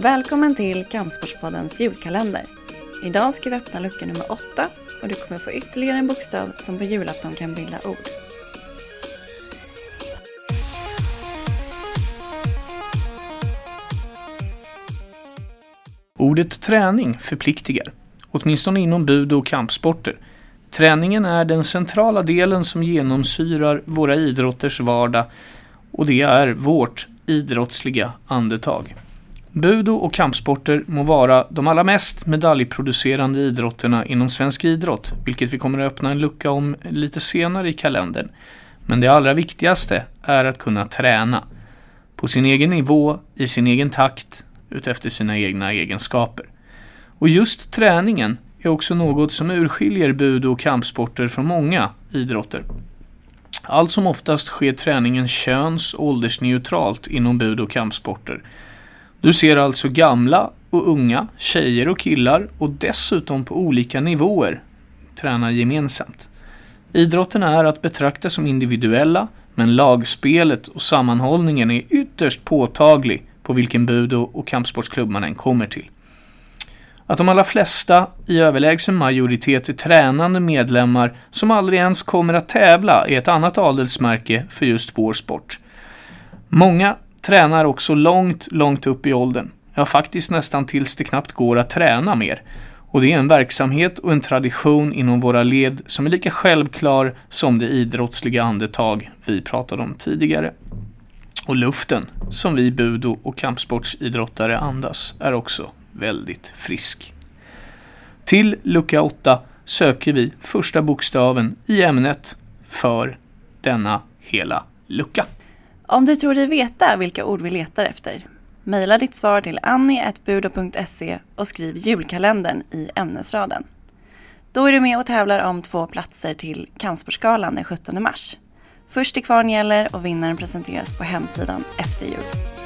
Välkommen till Kampsportspoddens julkalender. Idag ska vi öppna lucka nummer åtta och du kommer få ytterligare en bokstav som på julafton kan bilda ord. Ordet träning förpliktigar, åtminstone inom budo och kampsporter. Träningen är den centrala delen som genomsyrar våra idrotters vardag och det är vårt idrottsliga andetag. Budo och kampsporter må vara de allra mest medaljproducerande idrotterna inom svensk idrott, vilket vi kommer att öppna en lucka om lite senare i kalendern. Men det allra viktigaste är att kunna träna. På sin egen nivå, i sin egen takt, utefter sina egna egenskaper. Och just träningen är också något som urskiljer budo och kampsporter från många idrotter. Allt som oftast sker träningen köns och åldersneutralt inom budo och kampsporter. Du ser alltså gamla och unga, tjejer och killar och dessutom på olika nivåer träna gemensamt. Idrotten är att betrakta som individuella, men lagspelet och sammanhållningen är ytterst påtaglig på vilken budo och kampsportsklubb man än kommer till. Att de allra flesta i överlägsen majoritet är tränande medlemmar som aldrig ens kommer att tävla är ett annat adelsmärke för just vår sport. Många tränar också långt, långt upp i åldern. Ja, faktiskt nästan tills det knappt går att träna mer. Och det är en verksamhet och en tradition inom våra led som är lika självklar som det idrottsliga andetag vi pratade om tidigare. Och luften som vi budo och kampsportsidrottare andas är också väldigt frisk. Till lucka 8 söker vi första bokstaven i ämnet för denna hela lucka. Om du tror dig veta vilka ord vi letar efter, mejla ditt svar till annie.budo.se och skriv julkalendern i ämnesraden. Då är du med och tävlar om två platser till Kampsportsgalan den 17 mars. Först till kvarn gäller och vinnaren presenteras på hemsidan efter jul.